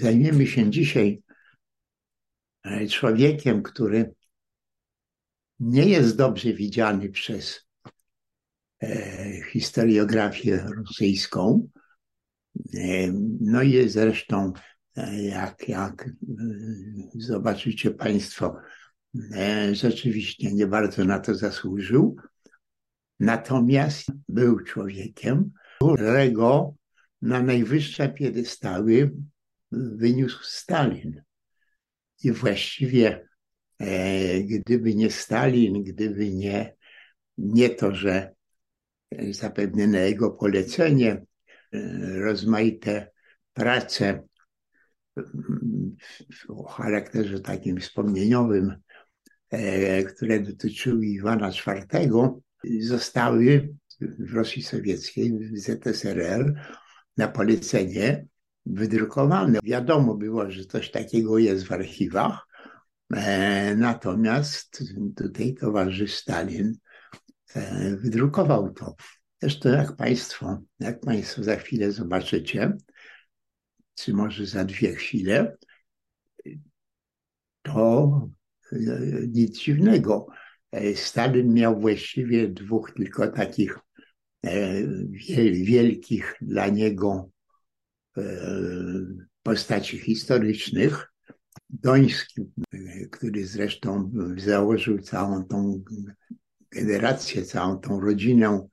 Zajmiemy się dzisiaj e, człowiekiem, który nie jest dobrze widziany przez e, historiografię rosyjską. E, no i zresztą, jak, jak zobaczycie Państwo, rzeczywiście nie bardzo na to zasłużył. Natomiast był człowiekiem, którego na najwyższe piedestały wyniósł Stalin. I właściwie, e, gdyby nie Stalin, gdyby nie, nie to, że zapewne na jego polecenie e, rozmaite prace o charakterze takim wspomnieniowym, e, które dotyczyły Iwana IV, zostały w Rosji Sowieckiej, w ZSRR na polecenie wydrukowane. Wiadomo było, że coś takiego jest w archiwach, e, natomiast tutaj towarzysz Stalin e, wydrukował to. Zresztą jak Państwo, jak Państwo za chwilę zobaczycie, czy może za dwie chwile, to e, nic dziwnego. Stalin miał właściwie dwóch tylko takich wielkich dla niego postaci historycznych. Doński, który zresztą założył całą tą generację, całą tą rodzinę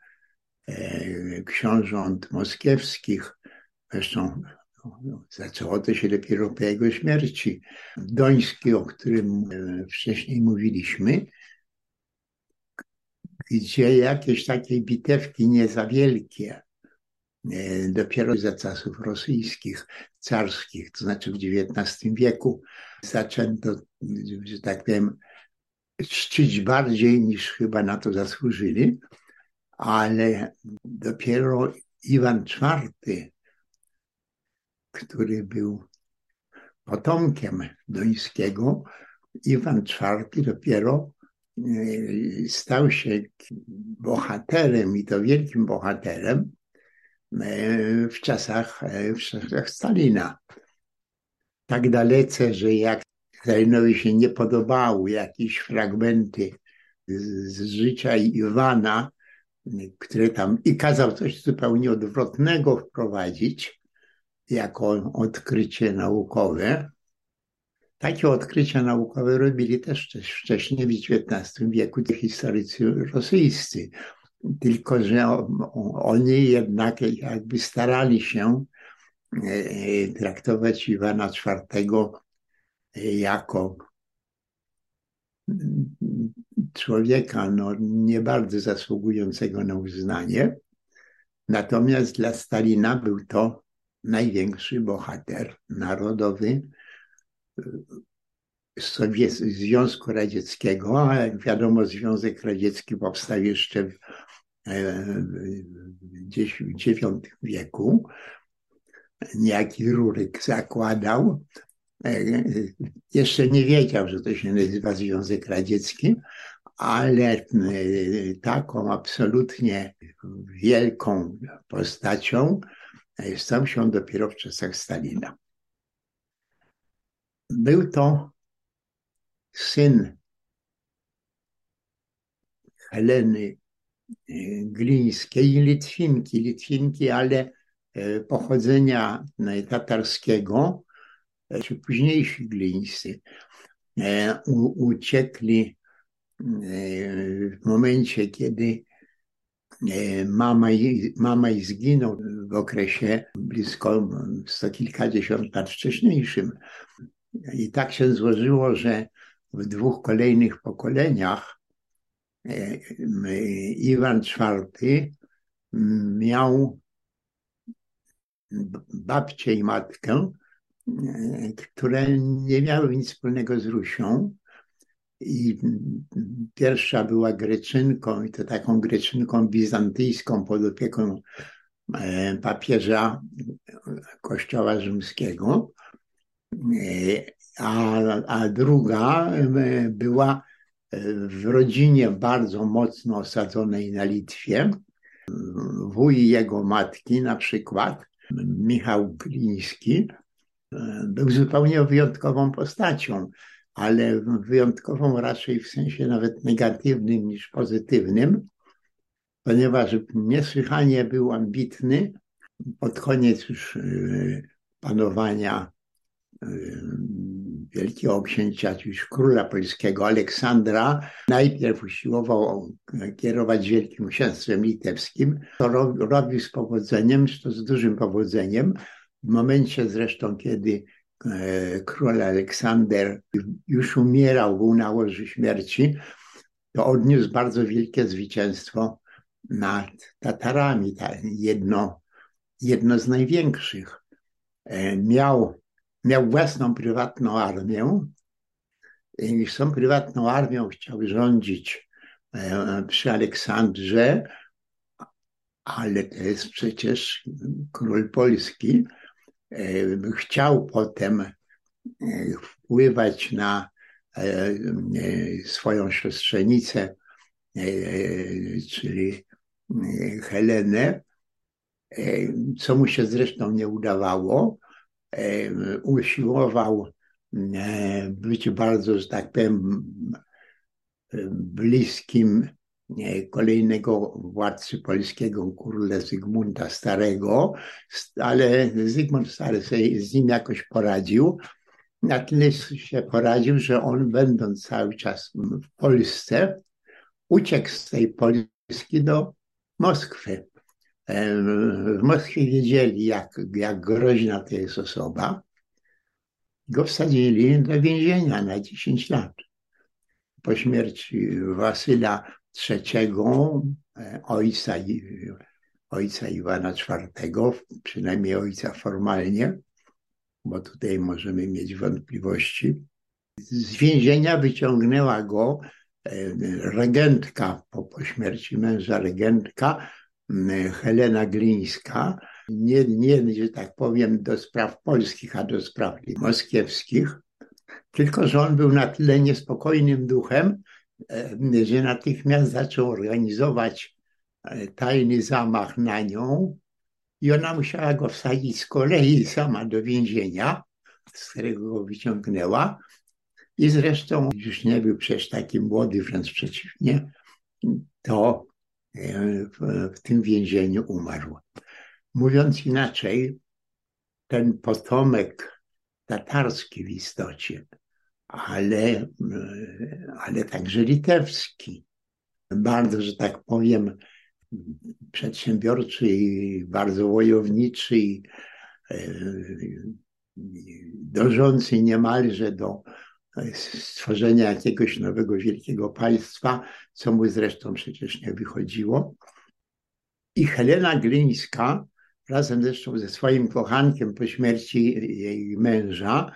e, książąt moskiewskich, zresztą no, zaczęło to się dopiero po jego śmierci. Doński, o którym e, wcześniej mówiliśmy, gdzie jakieś takie bitewki nie za wielkie, E, dopiero za czasów rosyjskich, carskich, to znaczy w XIX wieku, zaczęto, że tak powiem, czcić bardziej niż chyba na to zasłużyli, ale dopiero Iwan IV, który był potomkiem Dońskiego, Iwan IV dopiero e, stał się bohaterem i to wielkim bohaterem E, w czasach, e, w czasach Stalina. Tak dalece, że jak Stalinowi się nie podobały jakieś fragmenty z życia Iwana, które tam i kazał coś zupełnie odwrotnego wprowadzić jako odkrycie naukowe. Takie odkrycia naukowe robili też wcześniej w XIX wieku historycy rosyjscy tylko że oni jednak jakby starali się e, e, traktować Iwana IV jako człowieka no, nie bardzo zasługującego na uznanie. Natomiast dla Stalina był to największy bohater narodowy Sowiec Związku Radzieckiego, a jak wiadomo Związek Radziecki powstał jeszcze w IX wieku. Niejaki Ruryk zakładał, jeszcze nie wiedział, że to się nazywa Związek Radziecki, ale taką absolutnie wielką postacią stał się dopiero w czasach Stalina. Był to syn Heleny glińskiej Litwinki. Litwinki, ale e, pochodzenia e, tatarskiego, e, czy późniejsi glińscy, uciekli w momencie, kiedy mama, mama i zginął w okresie blisko sto kilkadziesiąt lat wcześniejszym. I tak się złożyło, że w dwóch kolejnych pokoleniach Iwan IV miał babcię i matkę, które nie miały nic wspólnego z Rusią. I pierwsza była Greczynką, i to taką Greczynką bizantyjską pod opieką e, papieża Kościoła Rzymskiego, e, a, a druga e, była w rodzinie bardzo mocno osadzonej na Litwie. Wuj jego matki, na przykład Michał Gliński, był zupełnie wyjątkową postacią, ale wyjątkową raczej w sensie nawet negatywnym niż pozytywnym, ponieważ niesłychanie był ambitny. Pod koniec już y, panowania y, wielkiego księcia, już króla polskiego Aleksandra, najpierw usiłował kierować Wielkim Księstwem Litewskim. To robił z powodzeniem, to z dużym powodzeniem. W momencie zresztą, kiedy e, król Aleksander już umierał, był na łożu śmierci, to odniósł bardzo wielkie zwycięstwo nad Tatarami, jedno, jedno z największych. E, miał miał własną prywatną armię i z tą prywatną armią chciał rządzić e, przy Aleksandrze, ale to jest przecież król Polski. E, chciał potem e, wpływać na swoją siostrzenicę, czyli Helenę, co mu się zresztą nie udawało usiłował być bardzo, że tak powiem, bliskim kolejnego władcy polskiego, króla Zygmunta Starego, ale Zygmunt Stary sobie z nim jakoś poradził. Na tyle się poradził, że on będąc cały czas w Polsce, uciekł z tej Polski do Moskwy. W Moskwie wiedzieli, jak, jak groźna to jest osoba. Go wsadzili do więzienia na 10 lat. Po śmierci Wasyla III, e, ojca, ojca Iwana IV, przynajmniej ojca formalnie, bo tutaj możemy mieć wątpliwości. Z więzienia wyciągnęła go e, regentka po, po śmierci męża, regentka, Helena Glińska, nie, nie, że tak powiem, do spraw polskich, a do spraw moskiewskich, tylko że on był na tyle niespokojnym duchem, e, że natychmiast zaczął organizować e, tajny zamach na nią i ona musiała go wsadzić z kolei sama do więzienia, z którego go wyciągnęła. I zresztą już nie był przecież taki młody, wręcz przeciwnie, to w, tym więzieniu umarł. Mówiąc inaczej, ten potomek tatarski w istocie, ale, ale także litewski, bardzo, że tak powiem, przedsiębiorczy i bardzo wojowniczy i e, dążący niemalże do stworzenia jakiegoś nowego wielkiego państwa, co mu zresztą przecież nie wychodziło. I Helena Glińska, razem zresztą ze swoim kochankiem po śmierci jej męża,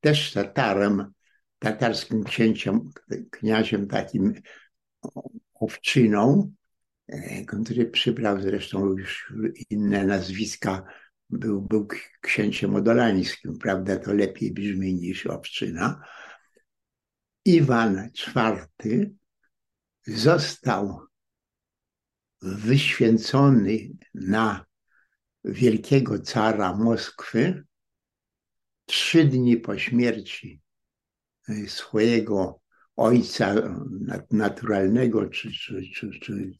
też Tatarem, tatarskim księciem, kniaziem takim owczyną, e, który przybrał zresztą już inne nazwiska był, był księciem odolańskim, prawda? To lepiej brzmi niż obczyna. Iwan IV został wyświęcony na wielkiego cara Moskwy trzy dni po śmierci swojego ojca naturalnego czy, czy, czy,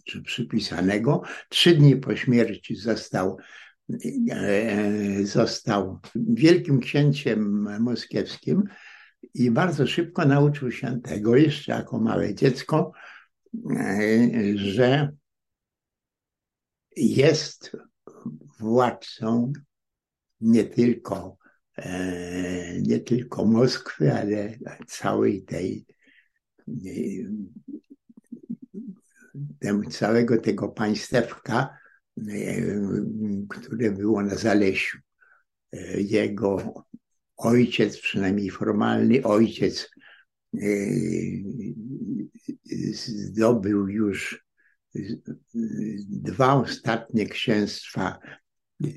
czy, przypisanego. Trzy dni po śmierci został E, został wielkim księciem moskiewskim i bardzo szybko nauczył się tego, jeszcze jako małe dziecko, e, że jest władcą nie tylko, e, nie tylko Moskwy, ale całej tej całego tego państewka, które było na Zalesiu. Jego ojciec, przynajmniej formalny ojciec, e, zdobył już dwa ostatnie księstwa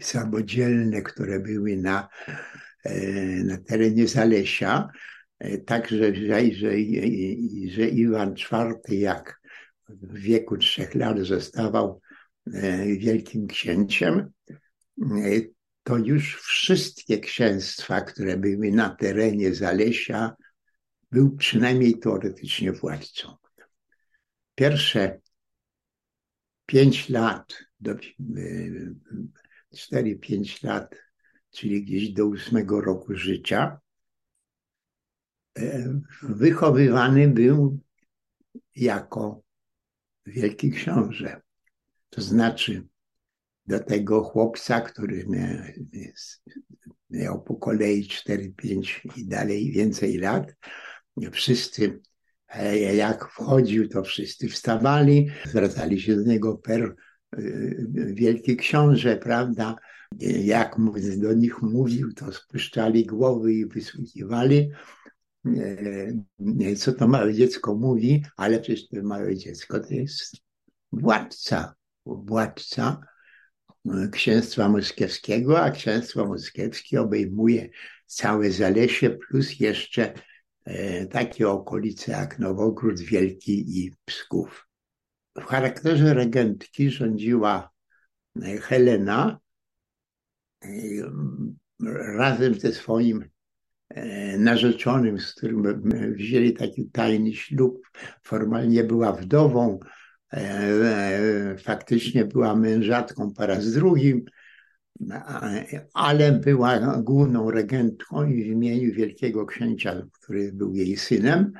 samodzielne, które były na, e, na terenie Zalesia. E, także, że, że, że Iwan IV, jak w wieku trzech lat zostawał E, wielkim księciem, e, to już wszystkie księstwa, które były na terenie Zalesia, był przynajmniej teoretycznie władcą. Pierwsze pięć lat, do, 4-5 lat, czyli gdzieś do ósmego roku życia, e, wychowywany był jako wielki książę. To znaczy, do tego chłopca, który miał po kolei 4-5 i dalej więcej lat, wszyscy, e, jak wchodził, to wszyscy wstawali, zwracali się do niego per e, wielki książę, prawda? Jak do nich mówił, to spuszczali głowy i wysłuchiwali. E, co to małe dziecko mówi, ale przecież to małe dziecko to jest władca, władca księstwa moskiewskiego, a księstwo moskiewskie obejmuje całe Zalesie plus jeszcze e, takie okolice jak Nowogród Wielki i Psków. W charakterze regentki rządziła e, Helena e, razem ze swoim narzeczonym, z którym wzięli taki tajny ślub. Formalnie była wdową, E, faktycznie była mężatką po raz drugim, ale była główną regentką i w imieniu wielkiego księcia, który był jej synem,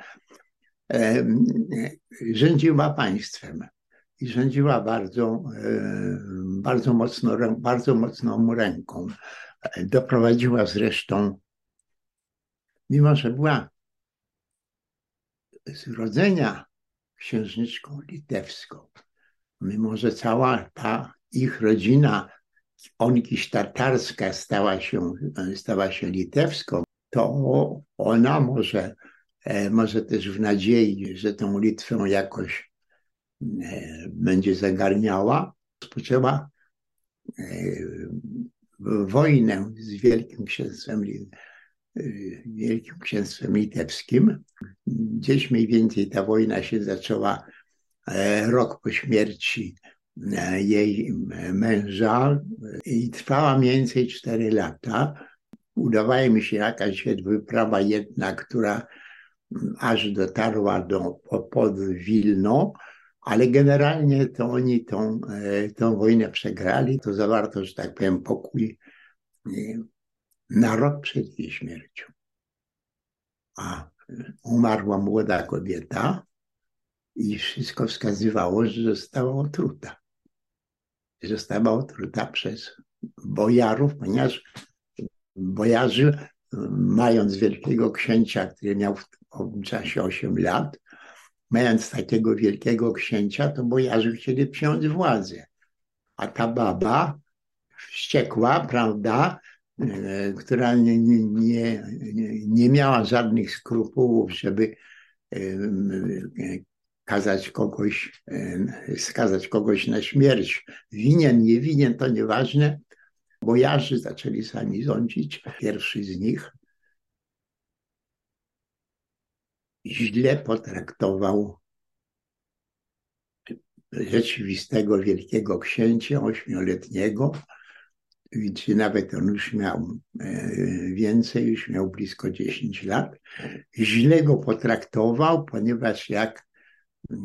e, rządziła państwem i rządziła bardzo, e, bardzo, mocno, bardzo mocną ręką. Doprowadziła zresztą, mimo że była z urodzenia księżniczką litewską. Mimo, że cała ta ich rodzina Onkiś tatarska stała się, stała się litewską, to ona może, e, może też w nadziei, że tą Litwę jakoś e, będzie zagarniała, rozpoczęła e, wojnę z Wielkim Księstwem Wielkim Księstwem Litewskim. Gdzieś mniej więcej ta wojna się zaczęła e, rok po śmierci e, jej męża i trwała mniej więcej 4 lata. Udawała mi się jakaś wyprawa jedna, która aż dotarła do, pod Wilno, ale generalnie to oni tą, e, tą wojnę przegrali. To zawarto, że tak powiem, pokój na rok przed jej śmiercią. A umarła młoda kobieta i wszystko wskazywało, że została otruta. Została otruta przez bojarów, ponieważ bojarzy, mając wielkiego księcia, który miał w tym czasie 8 lat, mając takiego wielkiego księcia, to bojarzy chcieli przyjąć władzę. A ta baba wściekła, prawda, która nie, nie, nie miała żadnych skrupułów, żeby e, kazać kogoś, e, skazać kogoś na śmierć. Winien, nie winien, to nieważne. Bojarzy zaczęli sami rządzić. Pierwszy z nich źle potraktował rzeczywistego wielkiego księcia ośmioletniego, gdzie nawet on już miał e, więcej, już miał blisko 10 lat, źle go potraktował, ponieważ jak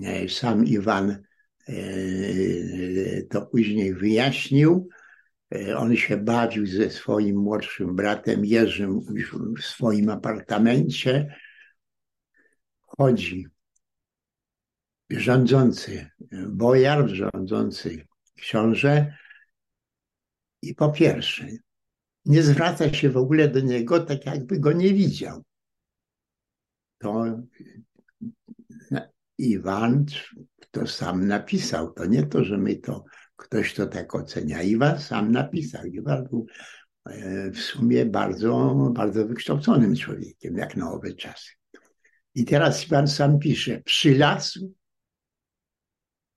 e, sam Iwan e, to później wyjaśnił, on się bawił ze swoim młodszym bratem Jerzym w swoim apartamencie. Chodzi rządzący bojar, rządzący książę, i po pierwsze, nie zwraca się w ogóle do niego tak, jakby go nie widział. To Iwan to sam napisał. To nie to, że my to ktoś to tak ocenia. Iwan sam napisał. Iwan był e, w sumie bardzo, bardzo wykształconym człowiekiem, jak na owe czasy. I teraz Iwan sam pisze, przylazł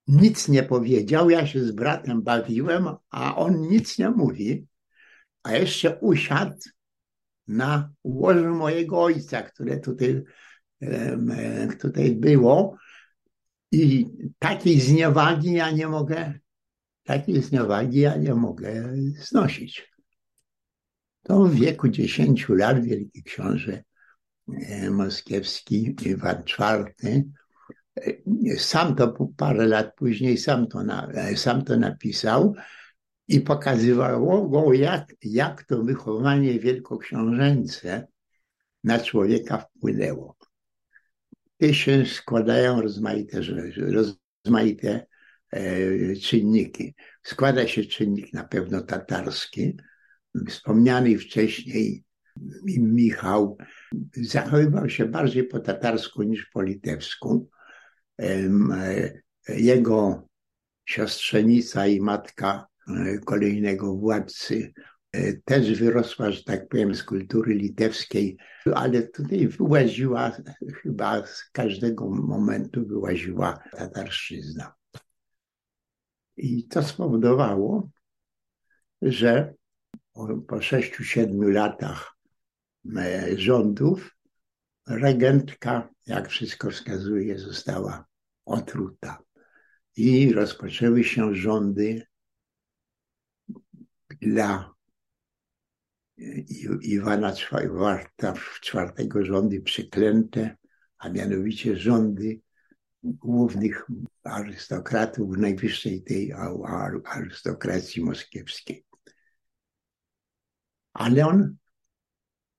nic nie powiedział, ja się z bratem bawiłem, a on nic nie mówi, a jeszcze usiadł na łożu mojego ojca, które tutaj, tutaj było i takiej zniewagi ja nie mogę, takiej zniewagi ja nie mogę znosić. To w wieku 10 lat wielki książę e, moskiewski Iwan IV e, sam to parę lat później sam to, na, sam to napisał i pokazywało go, jak, jak to wychowanie wielkoksiążęce na człowieka wpłynęło. Te się składają rozmaite rozmaite e, czynniki. Składa się czynnik na pewno tatarski. Wspomniany wcześniej Michał zachowywał się bardziej po tatarsku niż po litewsku. E, jego siostrzenica i matka e, kolejnego władcy e, też wyrosła, że tak powiem, z kultury litewskiej, ale tutaj wyłaziła, chyba z każdego momentu wyłaziła tatarszczyzna. I to spowodowało, że po sześciu, siedmiu latach rządów regentka, jak wszystko wskazuje, została otruta. I rozpoczęły się rządy dla Iwana IV rządy przeklęte, a mianowicie rządy głównych arystokratów najwyższej tej arystokracji moskiewskiej. Ale on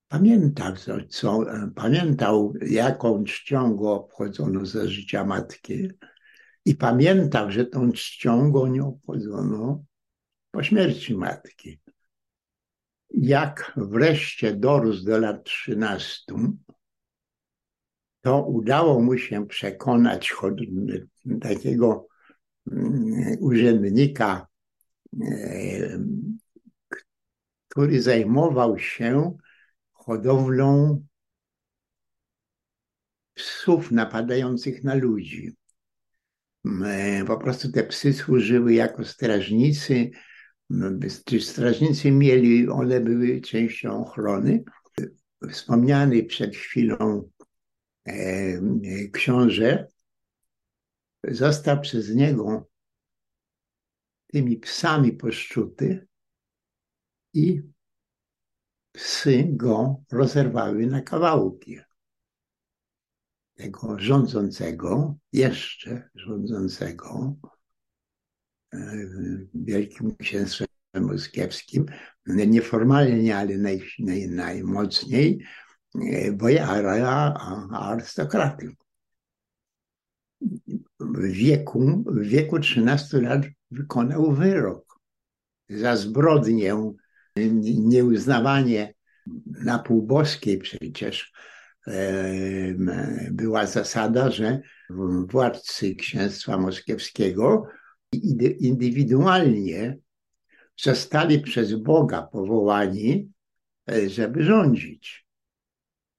pamiętał, co, pamiętał, jaką czcią go obchodzono za życia matki i pamiętał, że tą czcią go nie obchodzono po śmierci matki. Jak wreszcie dorósł do lat 13, to udało mu się przekonać takiego mm, urzędnika, e, który zajmował się hodowlą psów napadających na ludzi. E, po prostu te psy służyły jako strażnicy. Strażnicy mieli, one były częścią ochrony. Wspomniany przed chwilą E, książę został przez niego tymi psami poszczuty i psy go rozerwały na kawałki. Tego rządzącego, jeszcze rządzącego e, Wielkim Księstwem Moskiewskim, nieformalnie, ale naj, naj, najmocniej, bojara arystokraty. W wieku, w wieku 13 lat wykonał wyrok za zbrodnię, nieuznawanie na półboskiej przecież była zasada, że władcy księstwa moskiewskiego indywidualnie zostali przez Boga powołani, e, żeby rządzić.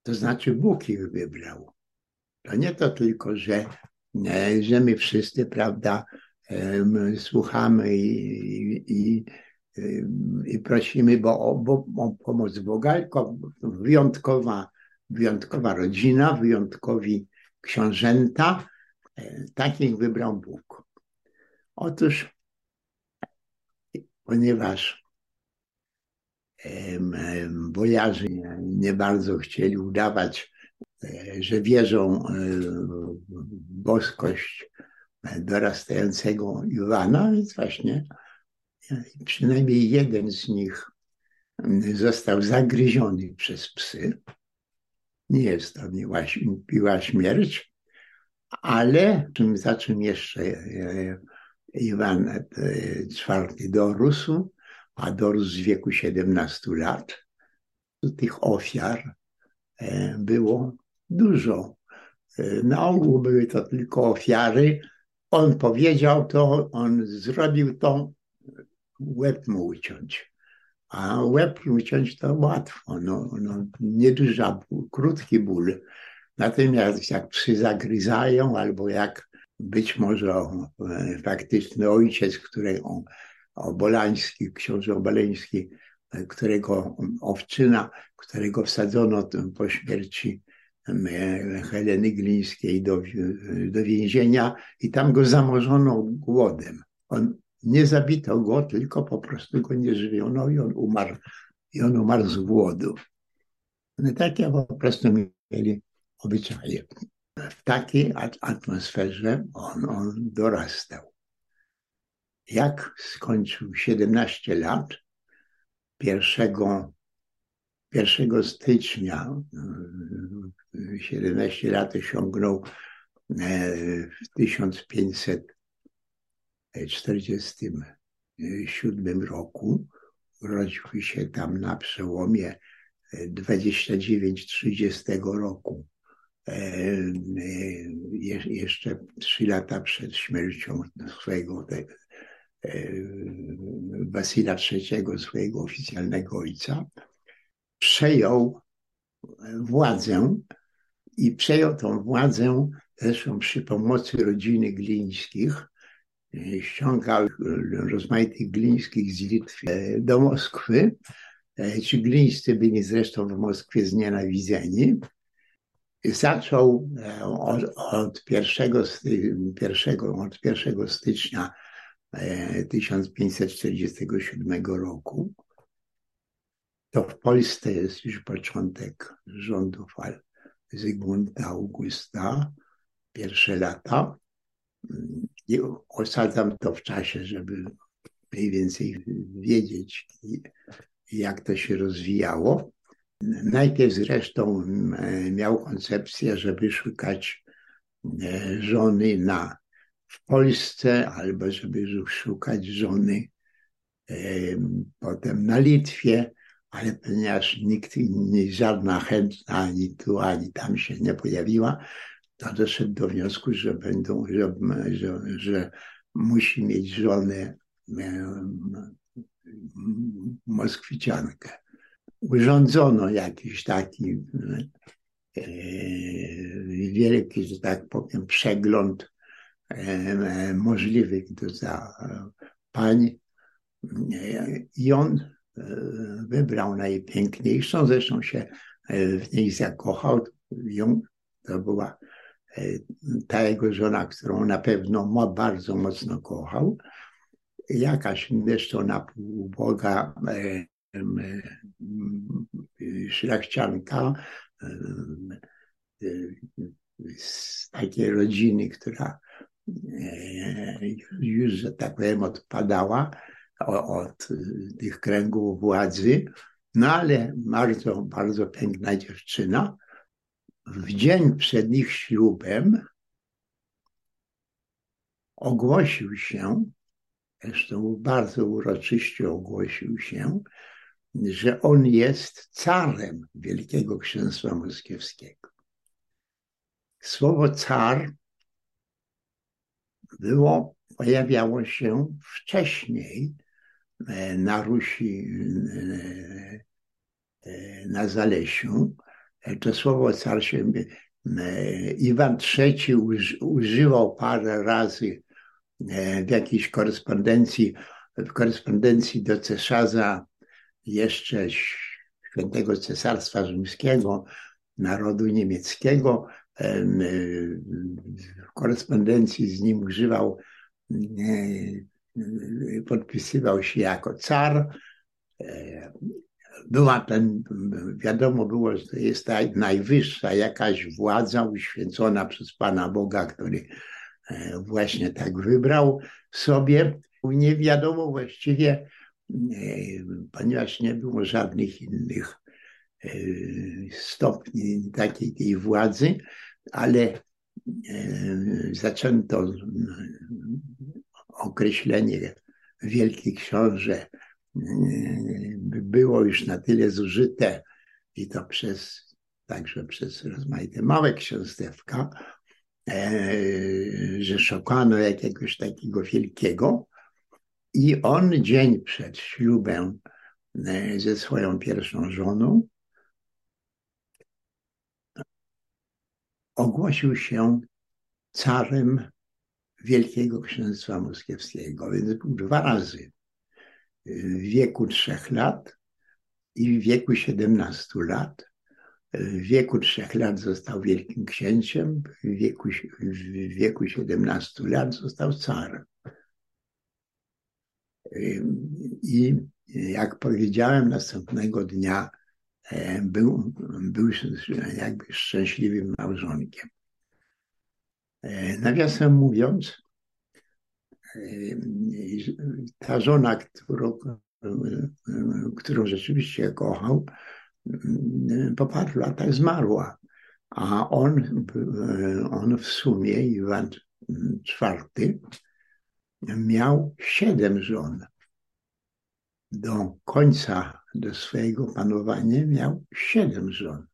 To znaczy Bóg ich wybrał. To nie to tylko, że, e, że my wszyscy, prawda, słuchamy i, i, i prosimy bo, o, bo, o pomoc Boga, wyjątkowa, wyjątkowa rodzina, wyjątkowi książęta, e, takich wybrał Bóg. Otóż, ponieważ bojarzy nie bardzo chcieli udawać, e, że wierzą e, w boskość dorastającego Iwana, więc właśnie przynajmniej jeden z nich został zagryziony przez psy. Nie jest to miła, śmierć, ale za czym jeszcze Iwan IV dorósł, a dorósł w wieku 17 lat, tych ofiar e, było dużo. E, na ogół były to tylko ofiary. On powiedział to, on zrobił to, łeb mu uciąć. A łeb uciąć to łatwo, no, no, nieduża krótki ból. Natomiast jak psy zagryzają, albo jak być może e, faktyczny ojciec, którego Obolański, książę Obolański, e, którego owczyna, którego wsadzono po śmierci e, Heleny Glińskiej do, do więzienia i tam go zamorzono głodem. On nie zabito go, tylko po prostu go nie żywiono i on umarł. I on umarł z głodu. No takie po prostu mieli obyczaje. W takiej atmosferze on, on dorastał. Jak skończył 17 lat, 1, 1 stycznia 17 lat osiągnął e, w 1500 1947 roku. Urodził się tam na przełomie e, 29-30 roku. E, e, jeszcze trzy lata przed śmiercią swojego te, Wasila III, swojego oficjalnego ojca, przejął władzę i przejął tą władzę zresztą przy pomocy rodziny Glińskich, Ściągał rozmaitych Glińskich z Litwy do Moskwy. Ci Glińscy byli zresztą w Moskwie znienawidzeni. Zaczął od, od, 1, od 1 stycznia 1547 e, roku. To w Polsce jest już początek rządów Zygmunta Augusta, pierwsze lata. I osadzam to w czasie, żeby mniej więcej wiedzieć, jak to się rozwijało. Najpierw zresztą e, miał koncepcję, żeby szukać e, żony na w Polsce, albo żeby szukać żony potem na Litwie, ale ponieważ nikt żadna chętna ani tu, ani tam się nie pojawiła, to doszedł do wniosku, że będą, że, że, że musi mieć żonę Moskwiciankę. Urządzono jakiś taki e, wielki, że tak powiem, przegląd E, możliwych do pań. I on e, wybrał najpiękniejszą, zresztą się e, w niej zakochał. Ją, to była ta jego żona, którą na pewno bardzo mocno kochał. Jakaś zresztą na pół Boga szlachcianka z takiej rodziny, która już, że tak powiem, odpadała od tych kręgów władzy, no ale bardzo, bardzo piękna dziewczyna. W dzień przed ich ślubem ogłosił się, zresztą bardzo uroczyście ogłosił się, że on jest carem Wielkiego Księstwa Moskiewskiego. Słowo car było, pojawiało się wcześniej e, na Rusi, e, e, na Zalesiu. To słowo car się, Iwan III używał parę razy w jakiejś korespondencji, w korespondencji do cesarza jeszcze świętego Cesarstwa Rzymskiego, narodu niemieckiego, w korespondencji z nim używał, podpisywał się jako car. E, była ten, wiadomo było, że jest najwyższa jakaś władza uświęcona przez Pana Boga, który e, właśnie tak wybrał sobie. Nie wiadomo właściwie, e, ponieważ nie było żadnych innych stopni takiej tej władzy, ale zaczęto określenie Wielki Książę było już na tyle zużyte i to przez, także przez rozmaite małe książętewka, że szukano jakiegoś takiego wielkiego. I on dzień przed ślubem ze swoją pierwszą żoną ogłosił się carem Wielkiego Księstwa Moskiewskiego, więc był dwa razy w wieku trzech lat i w wieku 17 lat. W wieku trzech lat został wielkim księciem, w wieku, w wieku 17 lat został carem. I jak powiedziałem, następnego dnia był, był jakby szczęśliwym małżonkiem. Nawiasem mówiąc, ta żona, którą, którą rzeczywiście kochał, po paru latach zmarła. A on, on w sumie, Iwan IV, miał siedem żon. Do końca do swojego panowania miał siedem żon.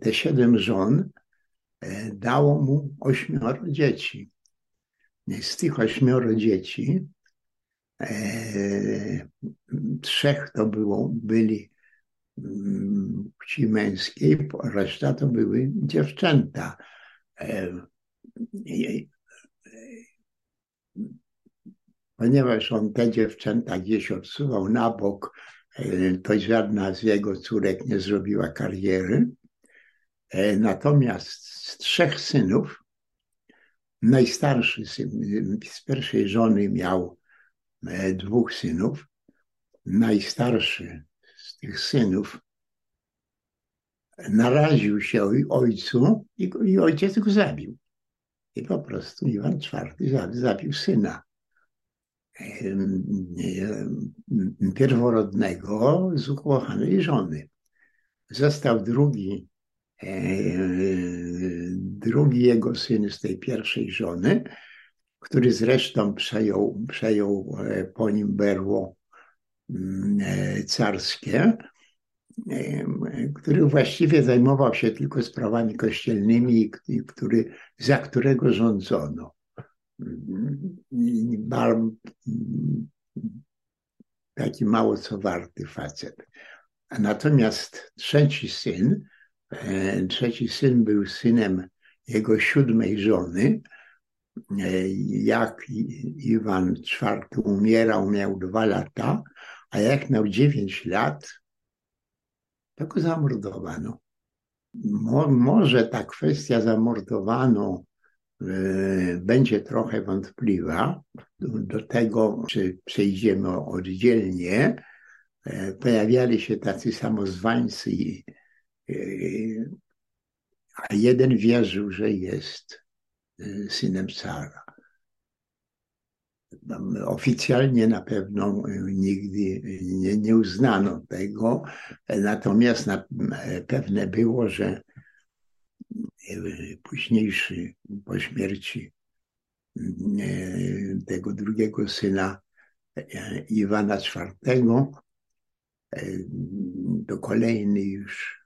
Te siedem żon e, dało mu ośmioro dzieci. Z tych ośmioro dzieci e, trzech to było, byli mm, płci męskiej, reszta to były dziewczęta. E, ponieważ on te dziewczęta gdzieś odsuwał na bok, e, to żadna z jego córek nie zrobiła kariery. Natomiast z trzech synów, najstarszy syn z pierwszej żony miał e, dwóch synów, najstarszy z tych synów naraził się ojcu i, i ojciec go zabił. I po prostu Iwan IV zabił syna pierworodnego z ukochanej żony. Został drugi, drugi jego syn z tej pierwszej żony, który zresztą przejął, przejął e, po nim berło mm, e, carskie, który właściwie zajmował się tylko sprawami kościelnymi, który, za którego rządzono taki mało co warty facet. Natomiast trzeci syn, e, trzeci syn był synem jego siódmej żony. E, jak Iwan IV umierał, miał dwa lata, a jak miał dziewięć lat, to go zamordowano. Mo, może ta kwestia zamordowano E, będzie trochę wątpliwa. Do tego, czy przejdziemy oddzielnie, e, pojawiali się tacy samozwańcy, e, a jeden wierzył, że jest synem cara. Oficjalnie na pewno nigdy nie, nie uznano tego, natomiast na, pewne było, że późniejszy po śmierci e, tego drugiego syna e, Iwana IV, e, to kolejny już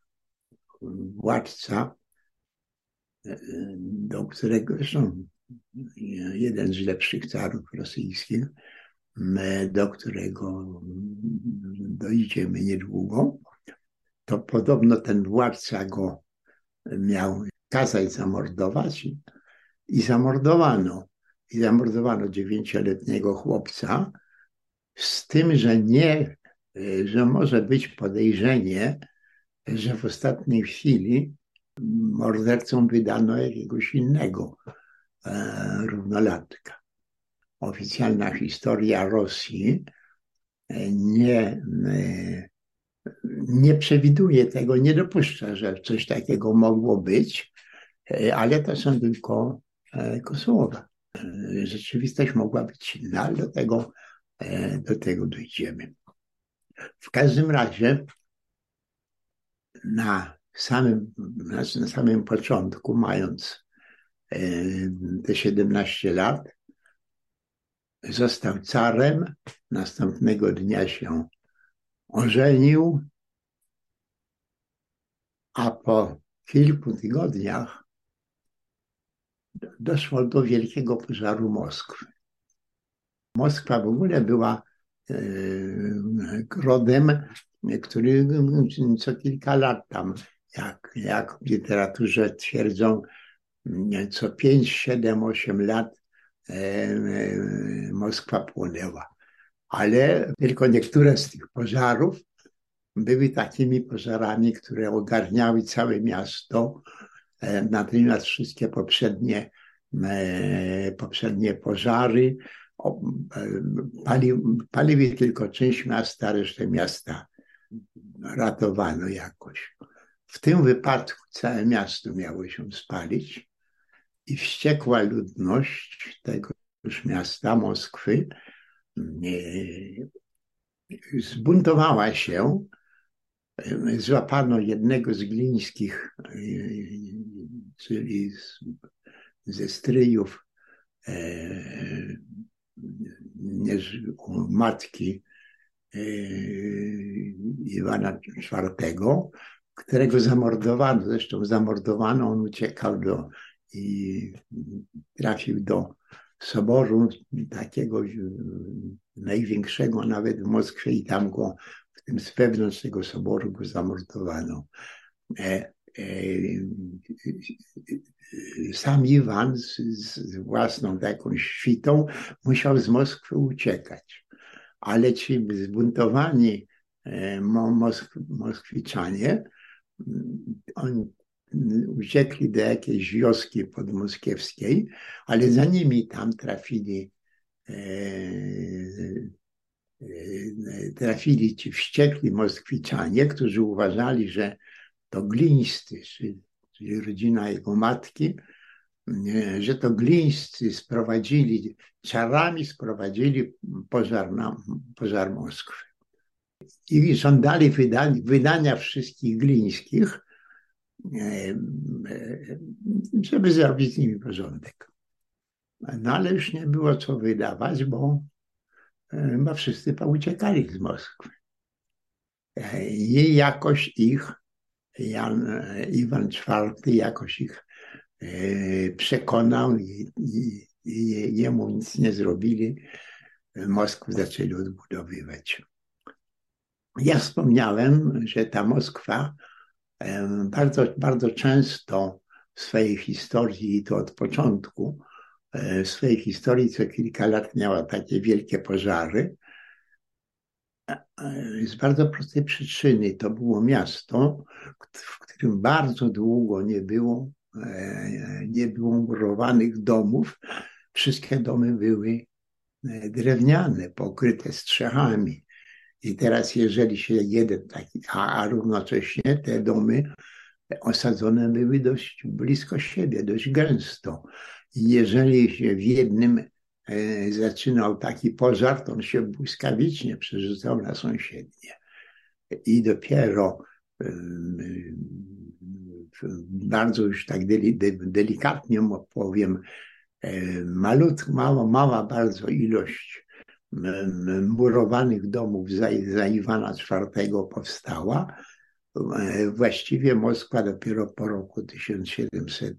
władca, do którego zresztą jeden z lepszych carów rosyjskich, do którego dojdziemy niedługo, to podobno ten władca go miał kazać zamordować i zamordowano. I zamordowano dziewięcioletniego chłopca, z tym, że nie, że może być podejrzenie, że w ostatniej chwili mordercą wydano jakiegoś innego e, równolatka. Oficjalna historia Rosji e, nie e, nie przewiduje tego, nie dopuszcza, że coś takiego mogło być, e, ale to są tylko, tylko słowa. Rzeczywistość mogła być inna, do tego, do tego dojdziemy. W każdym razie na samym, na samym początku, mając te 17 lat, został carem. Następnego dnia się ożenił, a po kilku tygodniach doszło do wielkiego pożaru Moskwy. Moskwa w ogóle była e, rodem, który co kilka lat tam, jak, jak w literaturze twierdzą, co 5, 7, 8 lat e, e, Moskwa płonęła ale tylko niektóre z tych pożarów były takimi pożarami, które ogarniały całe miasto. E, natomiast wszystkie poprzednie, poprzednie pożary, pali, paliły tylko część miasta, resztę miasta ratowano jakoś. W tym wypadku całe miasto miało się spalić i wściekła ludność tegoż miasta, Moskwy, zbuntowała się. Złapano jednego z glińskich, czyli z, ze stryjów e, matki Iwana IV, którego zamordowano. Zresztą zamordowano, on uciekał do i trafił do soboru takiego największego nawet w Moskwie i tam go w tym z wewnątrz tego soboru go zamordowano. E, e, sam Iwan z, z własną taką świtą musiał z Moskwy uciekać. Ale ci zbuntowani e, Mosk Moskwiczanie, oni uciekli do jakiejś wioski podmoskiewskiej, ale za nimi tam trafili e, e, trafili ci wściekli Moskwiczanie, którzy uważali, że to glińscy, czyli rodzina jego matki, że to glińscy sprowadzili, czarami sprowadzili pożar, na, pożar Moskwy. I żądali wydania, wydania wszystkich glińskich, E, e, żeby zrobić z nimi porządek. No ale już nie było co wydawać, bo, e, bo wszyscy pouciekali z Moskwy. I jakoś ich, Jan, Iwan IV jakoś ich przekonał i, i, i jemu nic nie zrobili. Moskwę zaczęli odbudowywać. Ja wspomniałem, że ta Moskwa bardzo, bardzo często w swojej historii, i to od początku, w swojej historii co kilka lat miała takie wielkie pożary. Z bardzo prostej przyczyny. To było miasto, w którym bardzo długo nie było, nie było murowanych domów. Wszystkie domy były drewniane, pokryte strzechami. I teraz, jeżeli się jeden taki, a, a równocześnie te domy osadzone były dość blisko siebie, dość gęsto. I jeżeli się w jednym e, zaczynał taki pożar, to on się błyskawicznie przerzucał na sąsiednie. I dopiero e, bardzo już tak delikatnie powiem, e, malutka, mała, mała bardzo ilość murowanych domów za, za Iwana IV powstała. E, właściwie Moskwa dopiero po roku 1700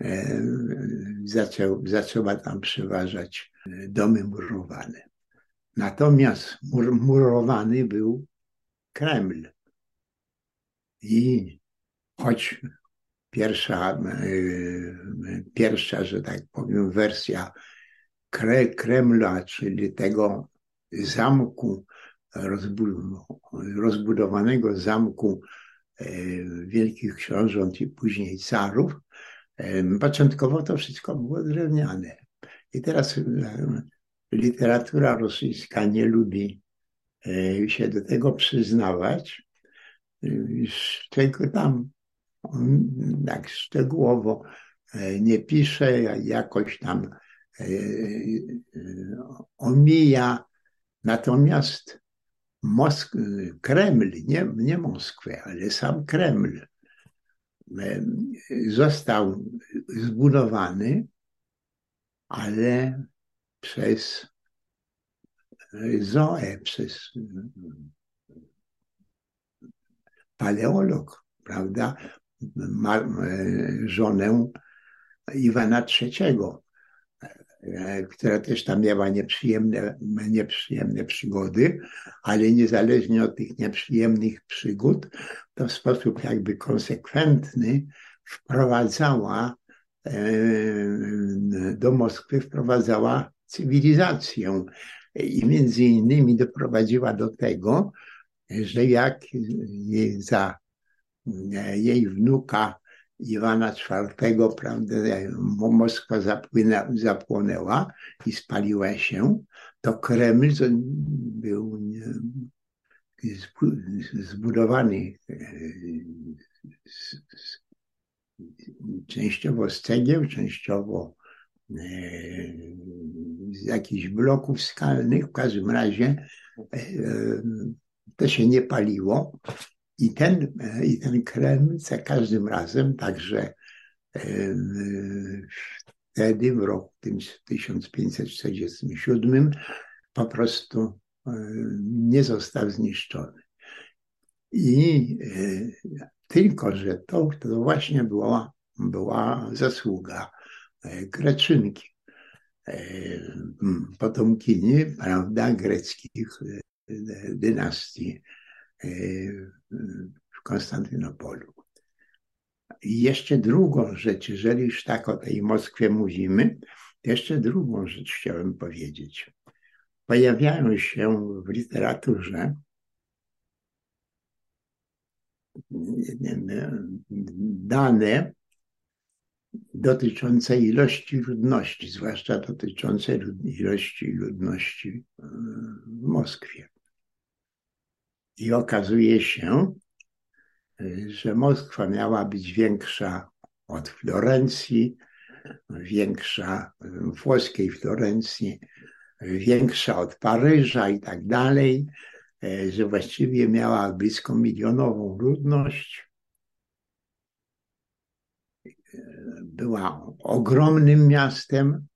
e, zaczął, zaczęła tam przeważać domy murowane. Natomiast mur, murowany był Kreml. I choć pierwsza, pierwsza, że tak powiem, wersja Kremla, czyli tego zamku, rozbudowanego zamku e, wielkich książąt i później carów. E, początkowo to wszystko było drewniane. I teraz e, literatura rosyjska nie lubi się do tego przyznawać, tylko tam on tak szczegółowo nie pisze, jakoś tam E, e, omija. Natomiast Mosk Kreml, nie, nie Moskwę, ale sam Kreml e, został zbudowany, ale przez Zoe, przez paleolog, prawda, żonę Iwana III E, która też tam miała nieprzyjemne, nieprzyjemne przygody, ale niezależnie od tych nieprzyjemnych przygód, to w sposób jakby konsekwentny wprowadzała e, do Moskwy wprowadzała cywilizację i między innymi doprowadziła do tego, że jak za jej wnuka Iwana IV, prawda, Moskwa zapłynęła, zapłonęła i spaliła się, to Kreml był zbudowany częściowo z cegieł, częściowo z jakichś bloków skalnych, w każdym razie to się nie paliło. I ten, i ten Kreml za każdym razem, także wtedy, w roku 1547, po prostu nie został zniszczony. I tylko, że to, to właśnie była, była zasługa Greczynki, potomkini, prawda, greckich dynastii w Konstantynopolu. I jeszcze drugą rzecz, jeżeli już tak o tej Moskwie mówimy, jeszcze drugą rzecz chciałem powiedzieć. Pojawiają się w literaturze dane dotyczące ilości ludności, zwłaszcza dotyczące ilości ludności w Moskwie. I okazuje się, że Moskwa miała być większa od Florencji, większa włoskiej Florencji, większa od Paryża i tak dalej, że właściwie miała blisko milionową ludność. Była ogromnym miastem,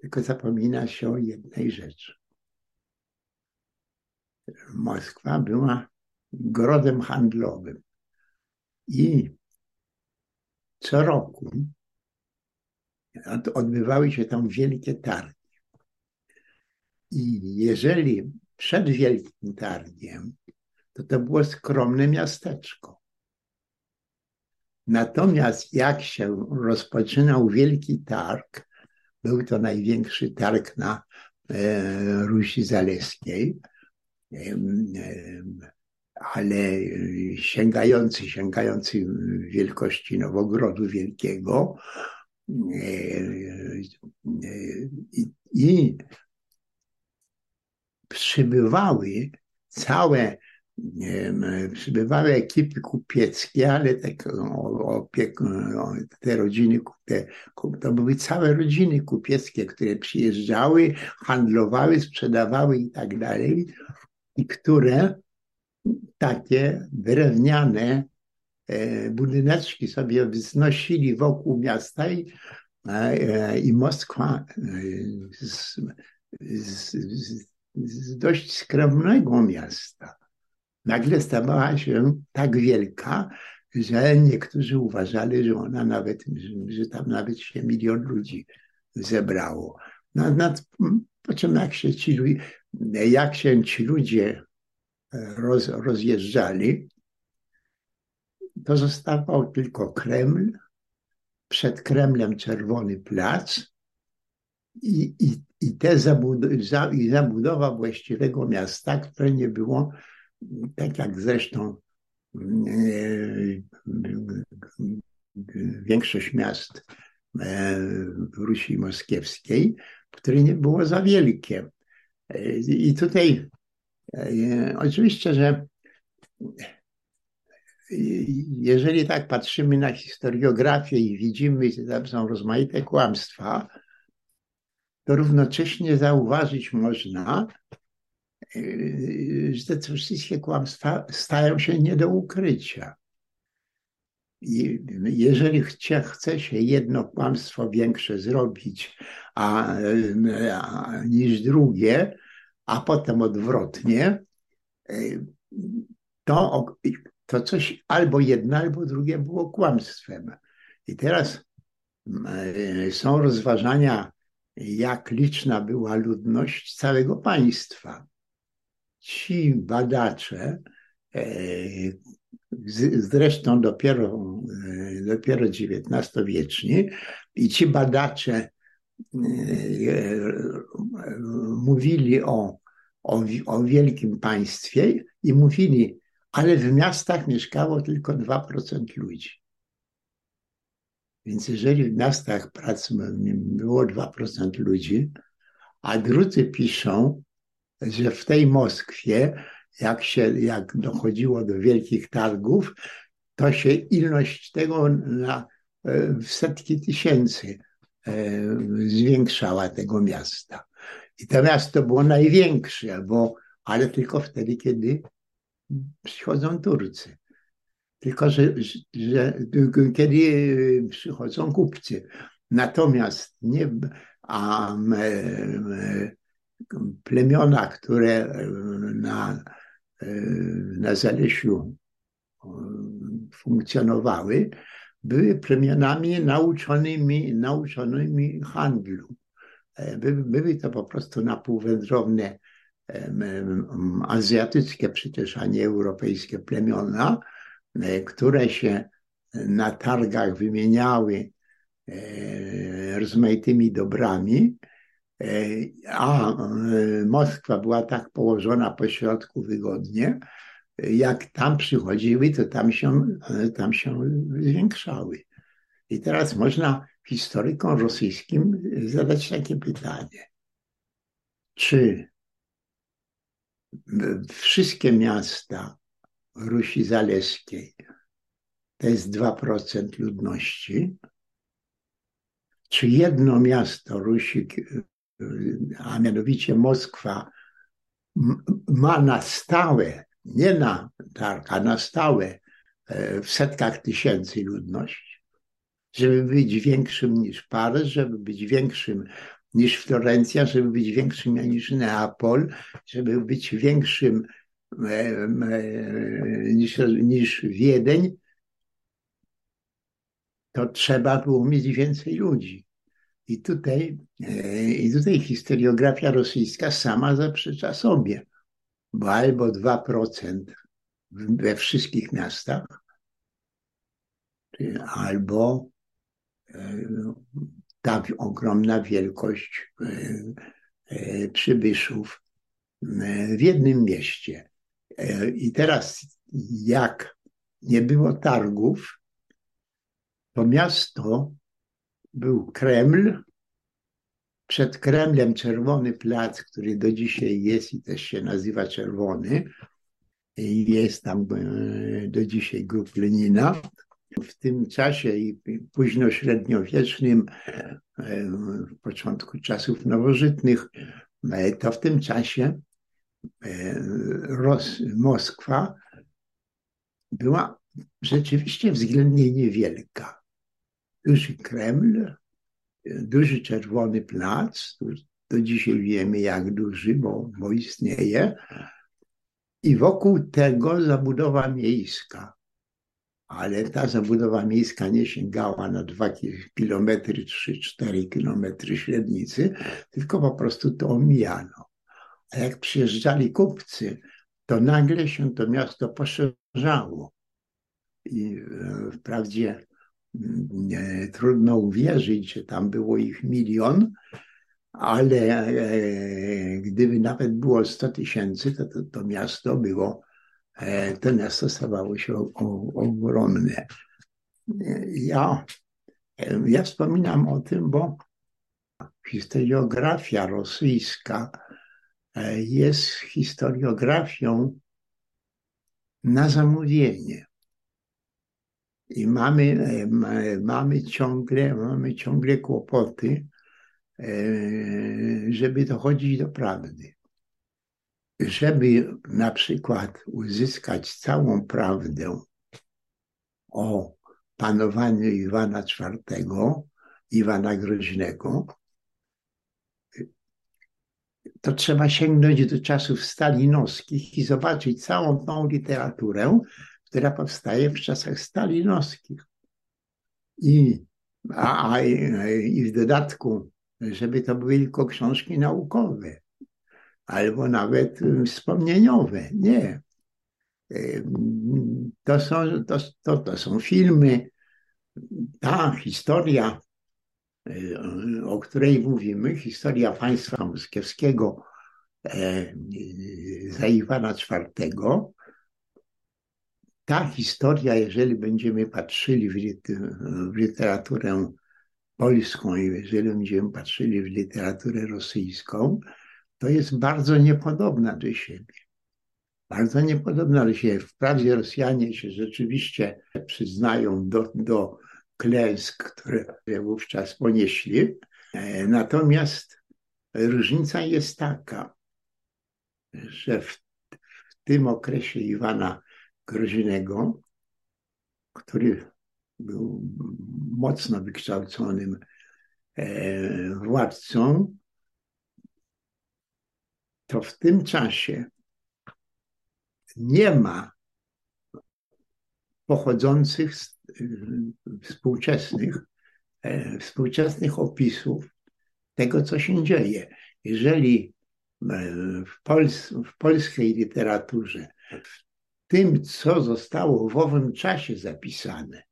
tylko zapomina się o jednej rzeczy. Moskwa była grodem handlowym. I co roku odbywały się tam wielkie targi. I jeżeli przed wielkim targiem, to to było skromne miasteczko. Natomiast jak się rozpoczynał wielki targ, był to największy targ na e, Rusi Zaleskiej, ale sięgający, sięgający wielkości Nowogrodu Wielkiego i przybywały całe przybywały ekipy kupieckie, ale tak, te rodziny, te, to były całe rodziny kupieckie, które przyjeżdżały, handlowały, sprzedawały i tak dalej, i które takie drewniane e, budyneczki sobie wznosili wokół miasta i, e, i Moskwa e, z, z, z dość skromnego miasta nagle stawała się tak wielka, że niektórzy uważali, że ona nawet, że tam nawet się milion ludzi zebrało. No, no, po czym jak się ci, jak się ci ludzie roz, rozjeżdżali, to zostawał tylko Kreml, przed Kremlem Czerwony Plac i, i, i, te zabudowa, i zabudowa właściwego miasta, które nie było, tak jak zresztą e, większość miast e, w Rusi Moskiewskiej, które nie było za wielkie. I tutaj E, oczywiście, że jeżeli tak patrzymy na historiografię i widzimy, że tam są rozmaite kłamstwa, to równocześnie zauważyć można, e, że te wszystkie kłamstwa stają się nie do ukrycia. I jeżeli chce, chce się jedno kłamstwo większe zrobić a, a, niż drugie, a potem odwrotnie, e, to, to coś albo jedno, albo drugie było kłamstwem. I teraz e, są rozważania, jak liczna była ludność całego państwa. Ci badacze, e, zresztą dopiero, dopiero XIX-wieczni, i ci badacze mówili o, o, o wielkim państwie i mówili, ale w miastach mieszkało tylko 2% ludzi. Więc jeżeli w miastach pracy było 2% ludzi, a drudzy piszą, że w tej Moskwie, jak, się, jak dochodziło do wielkich targów, to się ilość tego na e, w setki tysięcy zwiększała tego miasta. I to miasto było największe, bo, ale tylko wtedy, kiedy przychodzą Turcy. Tylko, że, że kiedy przychodzą kupcy. Natomiast nie, a plemiona, które na, na Zalesiu funkcjonowały, były plemionami nauczonymi, nauczonymi handlu. Były, były to po prostu napółwędrowne azjatyckie przecież, a nie europejskie plemiona, e, które się na targach wymieniały e, rozmaitymi dobrami, e, a Moskwa była tak położona po środku wygodnie, jak tam przychodziły, to tam się, tam się zwiększały. I teraz można historykom rosyjskim zadać takie pytanie. Czy wszystkie miasta Rusi Zaleskiej to jest 2% ludności, czy jedno miasto Rusi, a mianowicie Moskwa, ma na stałe, nie na tak, a na stałe e, w setkach tysięcy ludność, żeby być większym niż Paryż, żeby być większym niż Florencja, żeby być większym niż Neapol, żeby być większym niż, niż Wiedeń, to trzeba było mieć więcej ludzi. I tutaj, e, I tutaj historiografia rosyjska sama zaprzecza sobie, albo 2% we wszystkich miastach, albo e, ta ogromna wielkość e, e, przybyszów w jednym mieście. I teraz, jak nie było targów, to miasto był Kreml, przed Kremlem Czerwony Plac, który do dzisiaj jest i też się nazywa Czerwony. Jest tam do dzisiaj grup Lenina w tym czasie i późno średniowiecznym, e, w początku czasów nowożytnych, e, to w tym czasie e, Ros Moskwa była rzeczywiście względnie niewielka. Duży Kreml, duży Czerwony Plac, do dzisiaj wiemy jak duży, bo, bo istnieje, i wokół tego zabudowa miejska ale ta zabudowa miejska nie sięgała na 2 kilometry, 3-4 kilometry średnicy, tylko po prostu to omijano. A jak przyjeżdżali kupcy, to nagle się to miasto poszerzało. I e, wprawdzie trudno uwierzyć, że tam było ich milion, ale e, gdyby nawet było 100 tysięcy, to, to to miasto było E, to miasto stawało się ogromne. Ja, ja wspominam o tym, bo historiografia rosyjska e, jest historiografią na zamówienie. I mamy, mamy, ciągle, mamy ciągle kłopoty, żeby dochodzić do prawdy. Żeby na przykład uzyskać całą prawdę o panowaniu Iwana IV, Iwana Groźnego, to trzeba sięgnąć do czasów stalinowskich i zobaczyć całą tą literaturę, która powstaje w czasach stalinowskich. I, a, a, I w dodatku, żeby to były tylko książki naukowe albo nawet y, wspomnieniowe. Nie. To są, to, to, to są filmy. Ta historia, o której mówimy, historia państwa moskiewskiego e, za Iwana IV, ta historia, jeżeli będziemy patrzyli w literaturę polską i jeżeli będziemy patrzyli w literaturę rosyjską, to jest bardzo niepodobna do siebie. Bardzo niepodobna do siebie. Wprawdzie Rosjanie się rzeczywiście przyznają do, do klęsk, które wówczas ponieśli, e, natomiast różnica jest taka, że w, w tym okresie Iwana Groźnego, który był mocno wykształconym e, władcą, to w tym czasie nie ma pochodzących z współczesnych, e, współczesnych opisów tego, co się dzieje. Jeżeli e, w, Pols w polskiej literaturze, w tym, co zostało w owym czasie zapisane,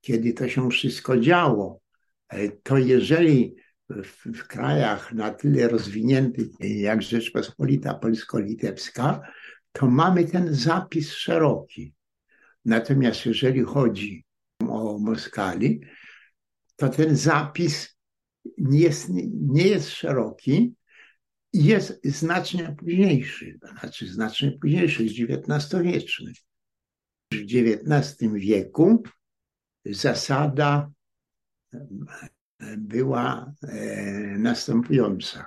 kiedy to się wszystko działo, e, to jeżeli w, w krajach na tyle rozwiniętych jak Rzeczpospolita Polsko-Litewska, to mamy ten zapis szeroki. Natomiast jeżeli chodzi o Moskali, to ten zapis nie jest, nie jest szeroki, jest znacznie późniejszy, znaczy znacznie późniejszy, jest XIX-wieczny. W XIX wieku zasada była e, następująca.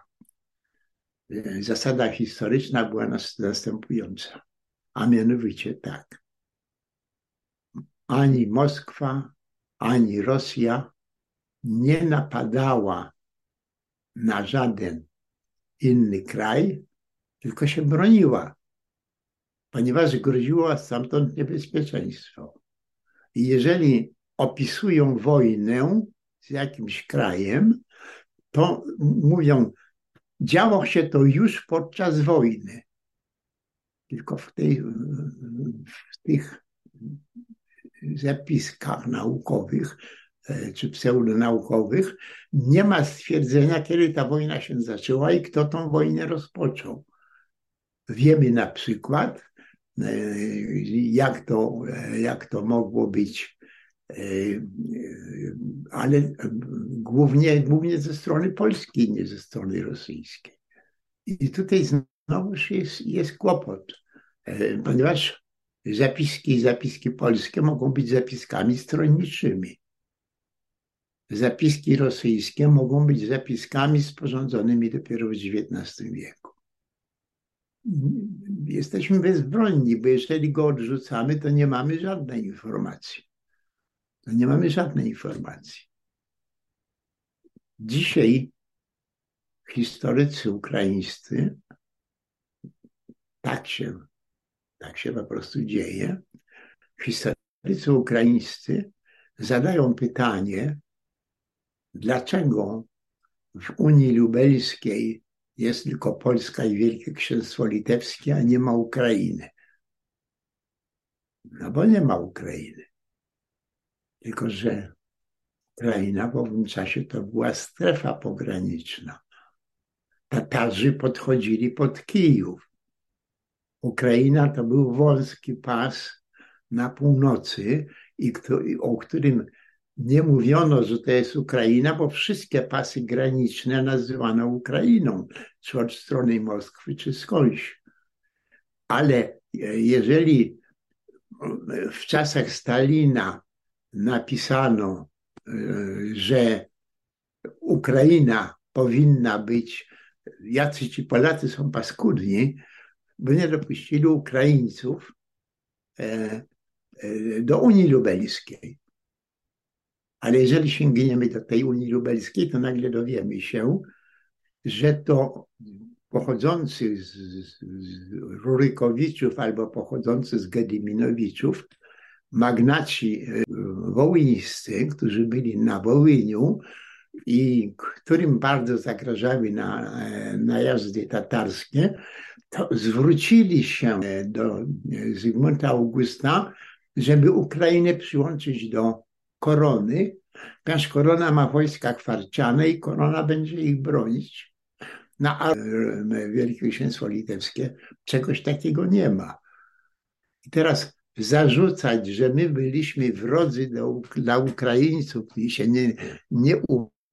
Zasada historyczna była następująca, a mianowicie tak. Ani Moskwa, ani Rosja nie napadała na żaden inny kraj, tylko się broniła, ponieważ groziło stamtąd niebezpieczeństwo. I jeżeli opisują wojnę z jakimś krajem, to mówią, działo się to już podczas wojny. Tylko w, tej, w tych zapiskach naukowych czy pseudonaukowych nie ma stwierdzenia, kiedy ta wojna się zaczęła i kto tą wojnę rozpoczął. Wiemy na przykład, e, jak to, e, jak to mogło być ale głównie, głównie ze strony polskiej, nie ze strony rosyjskiej. I tutaj znowu jest, jest kłopot, e, ponieważ zapiski zapiski polskie mogą być zapiskami stronniczymi. Zapiski rosyjskie mogą być zapiskami sporządzonymi dopiero w XIX wieku. Jesteśmy bezbronni, bo jeżeli go odrzucamy, to nie mamy żadnej informacji. No nie mamy żadnej informacji. Dzisiaj historycy ukraińscy, tak się, tak się po prostu dzieje, historycy ukraińscy zadają pytanie, dlaczego w Unii Lubelskiej jest tylko Polska i Wielkie Księstwo Litewskie, a nie ma Ukrainy. No bo nie ma Ukrainy. Tylko, że Ukraina w owym czasie to była strefa pograniczna. Tatarzy podchodzili pod Kijów. Ukraina to był wąski pas na północy, i o którym nie mówiono, że to jest Ukraina, bo wszystkie pasy graniczne nazywano Ukrainą, czy od strony Moskwy, czy skądś. Ale jeżeli w czasach Stalina napisano, e, że Ukraina powinna być, jacy ci Polacy są paskudni, bo nie dopuścili Ukraińców e, e, do Unii Lubelskiej. Ale jeżeli sięgniemy do tej Unii Lubelskiej, to nagle dowiemy się, że to pochodzący z, z, Rurykowiczów albo pochodzący z Gediminowiczów magnaci e, wołyńscy, którzy byli na Wołyniu i którym bardzo zagrażały na, e, najazdy tatarskie, to zwrócili się do Zygmunta Augusta, żeby Ukrainę przyłączyć do korony, ponieważ korona ma wojska kwarciane i korona będzie ich bronić. No a Wielkie Księstwo Litewskie czegoś takiego nie ma. I teraz zarzucać, że my byliśmy wrodzy do, dla Ukraińców i się nie, nie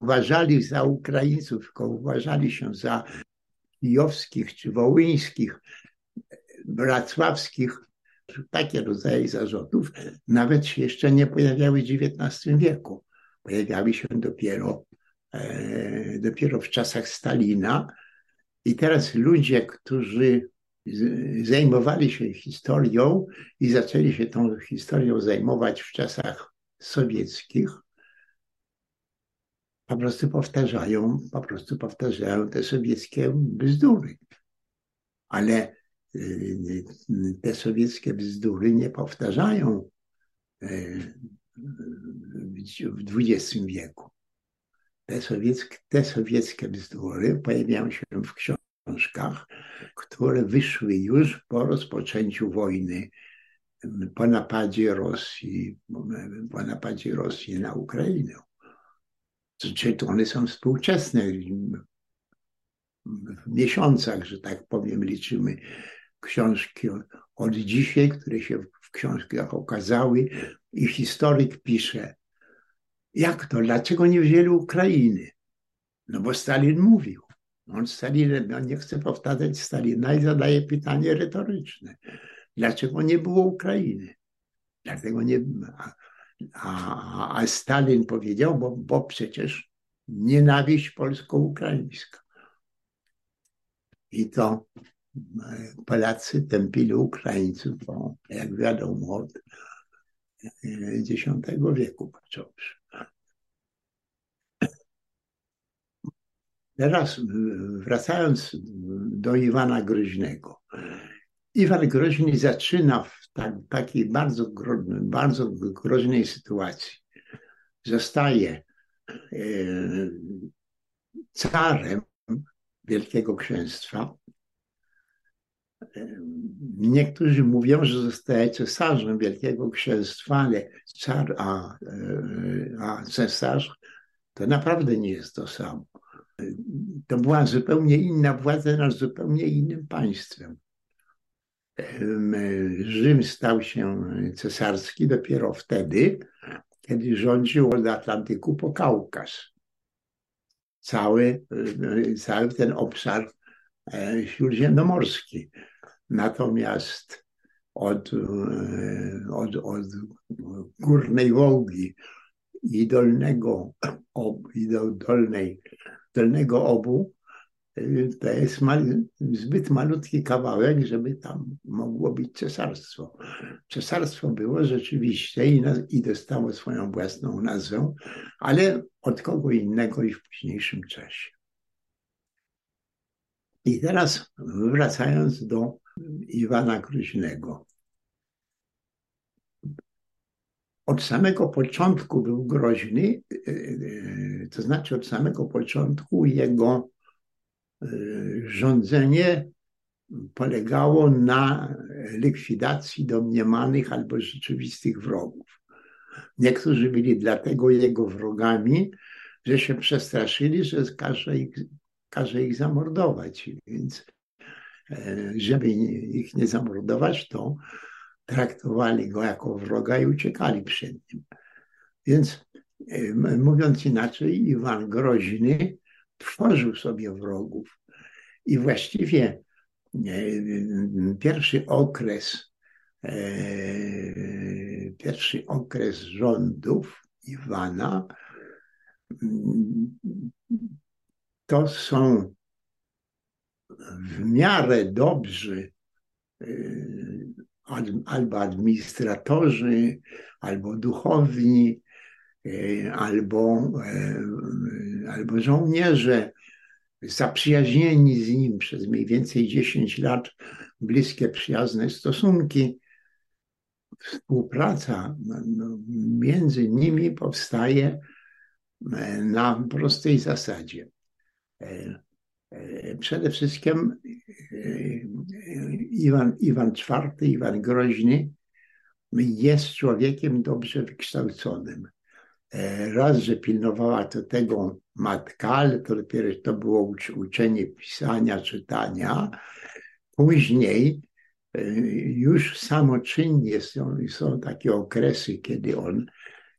uważali za Ukraińców, tylko uważali się za kijowskich czy wołyńskich, wrocławskich, takie rodzaje zarzutów nawet się jeszcze nie pojawiały w XIX wieku. Pojawiały się dopiero, e, dopiero w czasach Stalina. I teraz ludzie, którzy zajmowali się historią i zaczęli się tą historią zajmować w czasach sowieckich, po prostu powtarzają, po prostu powtarzają te sowieckie bzdury. Ale te sowieckie bzdury nie powtarzają y, w XX wieku. Te sowieckie, te sowieckie bzdury pojawiają się w książkach, które wyszły już po rozpoczęciu wojny, po napadzie Rosji, po napadzie Rosji na Ukrainę. Czy one są współczesne. W miesiącach, że tak powiem, liczymy książki od dzisiaj, które się w książkach okazały i historyk pisze, jak to, dlaczego nie wzięli Ukrainy? No bo Stalin mówił. On Stalin, on nie chce powtarzać Stalina i zadaje pytanie retoryczne. Dlaczego nie było Ukrainy? Dlatego nie, a, a Stalin powiedział, bo, bo przecież nienawiść polsko-ukraińska. I to Polacy tępili Ukraińców, bo jak wiadomo, od X e, wieku począwszy. Teraz wracając do Iwana Groźnego. Iwan Groźny zaczyna w tak, takiej bardzo, bardzo groźnej sytuacji. Zostaje e, carem Wielkiego Księstwa. E, niektórzy mówią, że zostaje cesarzem Wielkiego Księstwa, ale car a, e, a cesarz to naprawdę nie jest to samo. To była zupełnie inna władza nad zupełnie innym państwem. Rzym stał się cesarski dopiero wtedy, kiedy rządził od Atlantyku po Kaukaz. Cały, cały ten obszar e, śródziemnomorski. Natomiast od, e, od, od górnej Wołgi i dolnego, i do dolnej, dolnego obu to jest mal, zbyt malutki kawałek, żeby tam mogło być cesarstwo. Cesarstwo było rzeczywiście i, i dostało swoją własną nazwę, ale od kogo innego i w późniejszym czasie. I teraz wracając do Iwana Kruźnego. Od samego początku był groźny, e, e, to znaczy od samego początku jego Y, rządzenie polegało na likwidacji domniemanych albo rzeczywistych wrogów. Niektórzy byli dlatego jego wrogami, że się przestraszyli, że każe ich, każe ich zamordować. Więc e, żeby ich nie zamordować, to traktowali go jako wroga i uciekali przed nim. Więc e, mówiąc inaczej, Iwan Groźny tworzył sobie wrogów. I właściwie e, pierwszy okres, pierwszy okres rządów Iwana to są w miarę dobrzy e, albo administratorzy, albo duchowni, albo, albo żołnierze, zaprzyjaźnieni z nim przez mniej więcej 10 lat, bliskie, przyjazne stosunki. Współpraca no, między nimi powstaje e, na prostej zasadzie. E, e, przede wszystkim Iwan, Iwan IV, Iwan Groźny jest człowiekiem dobrze wykształconym. Raz, że pilnowała to tego matka, ale to dopiero to było uczenie pisania, czytania. Później już samoczynnie są, są takie okresy, kiedy on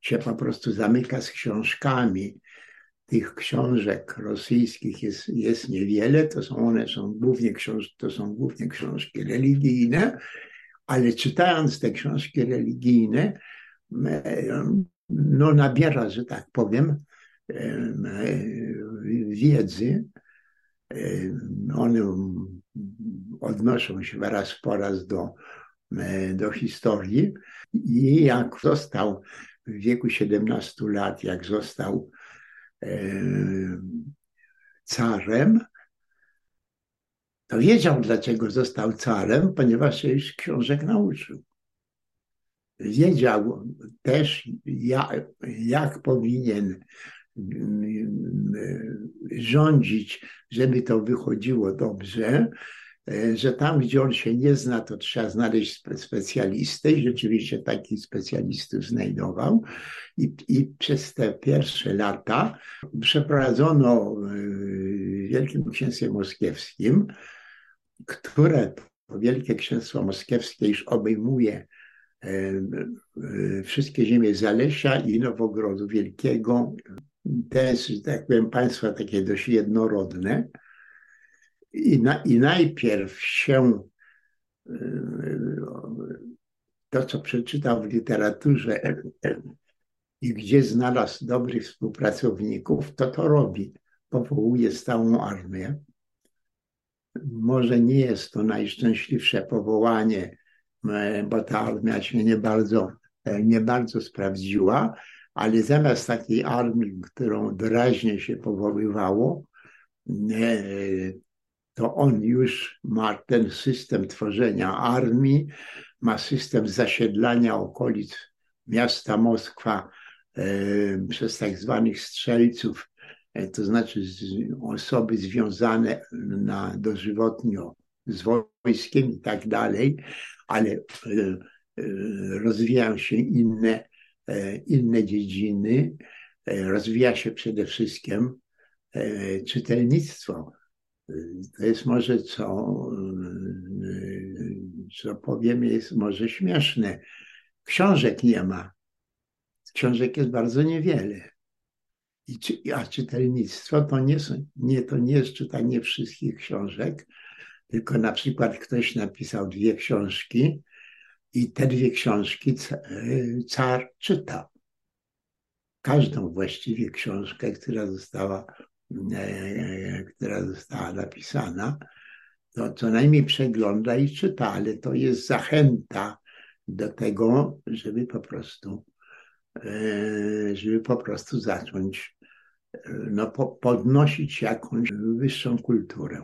się po prostu zamyka z książkami. Tych książek rosyjskich jest, jest niewiele, to są one są głównie książki, to są głównie książki religijne, ale czytając te książki religijne, no nabiera, że tak powiem, wiedzy. One odnoszą się raz po raz do, do historii i jak został w wieku 17 lat, jak został carem, to wiedział, dlaczego został carem, ponieważ się już książek nauczył. Wiedział też, jak, jak powinien rządzić, żeby to wychodziło dobrze, że tam, gdzie on się nie zna, to trzeba znaleźć specjalistę i rzeczywiście takich specjalistów znajdował. I, I przez te pierwsze lata przeprowadzono w Wielkim Księstwie Moskiewskim, które Wielkie Księstwo Moskiewskie już obejmuje wszystkie ziemie Zalesia i Nowogrodu Wielkiego, te, tak powiem, państwa takie dość jednorodne. I, na, i najpierw się to, co przeczytał w literaturze i gdzie znalazł dobrych współpracowników, to to robi. Powołuje stałą armię. Może nie jest to najszczęśliwsze powołanie, bo ta armia się nie bardzo, nie bardzo sprawdziła, ale zamiast takiej armii, którą doraźnie się powoływało, to on już ma ten system tworzenia armii, ma system zasiedlania okolic miasta Moskwa przez tak zwanych strzelców, e, to znaczy osoby związane na dożywotnio z wojskiem i tak dalej, ale e, e, rozwijają się inne E, inne dziedziny. E, rozwija się przede wszystkim e, czytelnictwo. To jest może, co, co powiem, jest może śmieszne. Książek nie ma. Książek jest bardzo niewiele. I, a czytelnictwo to nie, nie, to nie jest czytanie wszystkich książek, tylko na przykład ktoś napisał dwie książki, i te dwie książki car czyta. Każdą właściwie książkę, która została, która została napisana, to co najmniej przegląda i czyta, ale to jest zachęta do tego, żeby po prostu, e, żeby po prostu zacząć e, no, podnosić jakąś wyższą kulturę.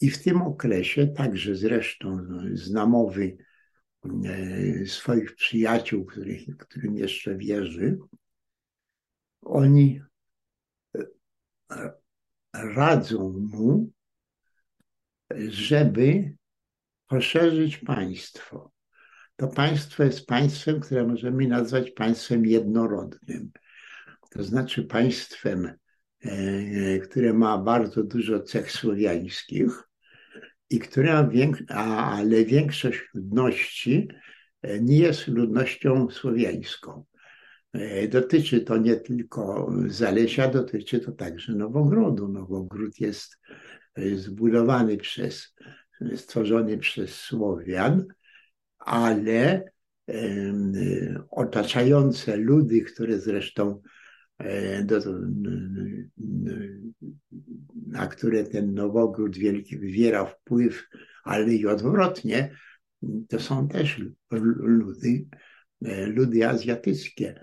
I w tym okresie także zresztą znamowy E, swoich przyjaciół, których, którym jeszcze wierzy, oni e, radzą mu, żeby poszerzyć państwo. To państwo jest państwem, które możemy nazwać państwem jednorodnym. To znaczy państwem, e, które ma bardzo dużo cech słowiańskich, i która, ale większość ludności e, nie jest ludnością słowiańską. E, dotyczy to nie tylko Zalesia, dotyczy to także Nowogrodu. Nowogród jest e, zbudowany przez, stworzony przez Słowian, ale otaczające ludy, które zresztą do, na które ten Nowogród Wielki wywiera wpływ, ale i odwrotnie, to są też ludy, ludy azjatyckie.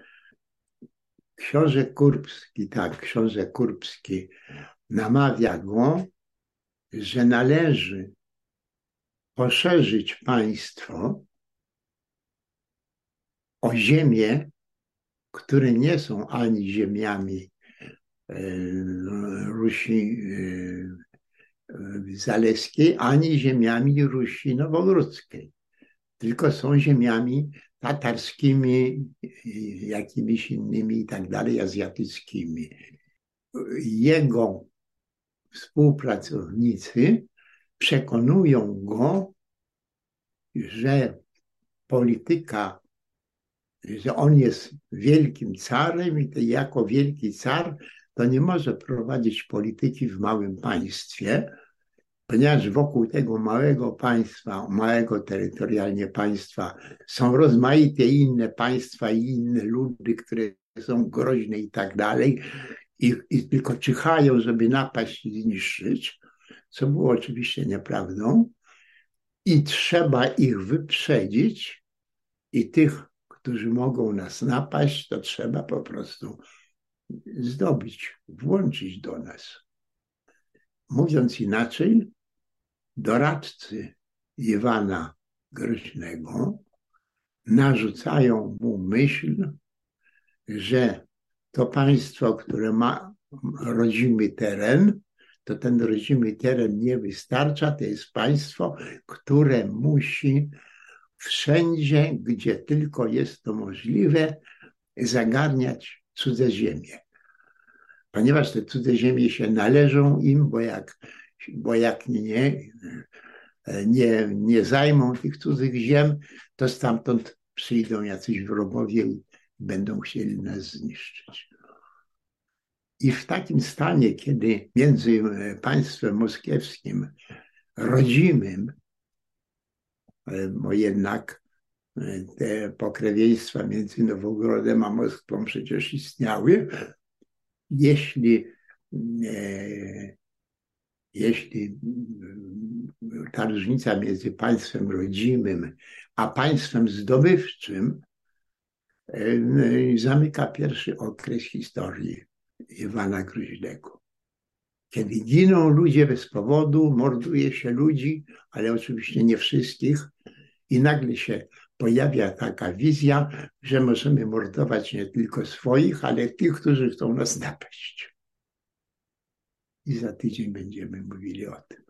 Książę Kurbski, tak, książę Kurbski namawia go, że należy poszerzyć państwo o ziemię, które nie są ani ziemiami e, Rusi e, Zaleskiej, ani ziemiami Rusi Nowogródzkiej, tylko są ziemiami tatarskimi, jakimiś innymi i tak dalej, azjatyckimi. Jego współpracownicy przekonują go, że polityka, że on jest wielkim carem i jako wielki car to nie może prowadzić polityki w małym państwie, ponieważ wokół tego małego państwa, małego terytorialnie państwa są rozmaite inne państwa i inne ludy, które są groźne i tak dalej, i, i tylko czyhają, żeby napaść i zniszczyć, co było oczywiście nieprawdą. I trzeba ich wyprzedzić, i tych, którzy mogą nas napaść, to trzeba po prostu zdobyć, włączyć do nas. Mówiąc inaczej, doradcy Iwana Groźnego narzucają mu myśl, że to państwo, które ma rodzimy teren, to ten rodzimy teren nie wystarcza, to jest państwo, które musi wszędzie, gdzie tylko jest to możliwe, zagarniać cudze ziemie. Ponieważ te cudze ziemie się należą im, bo jak, bo jak nie, nie, nie zajmą tych cudzych ziem, to stamtąd przyjdą jacyś wrogowie i będą chcieli nas zniszczyć. I w takim stanie, kiedy między państwem moskiewskim, rodzimym, bo jednak te pokrewieństwa między Nowogrodem a Moskwą przecież istniały, jeśli, e, jeśli ta różnica między państwem rodzimym a państwem zdobywczym e, zamyka pierwszy okres historii Iwana Gruźnego. Kiedy giną ludzie bez powodu, morduje się ludzi, ale oczywiście nie wszystkich, i nagle się pojawia taka wizja, że możemy mordować nie tylko swoich, ale tych, którzy chcą nas napaść. I za tydzień będziemy mówili o tym.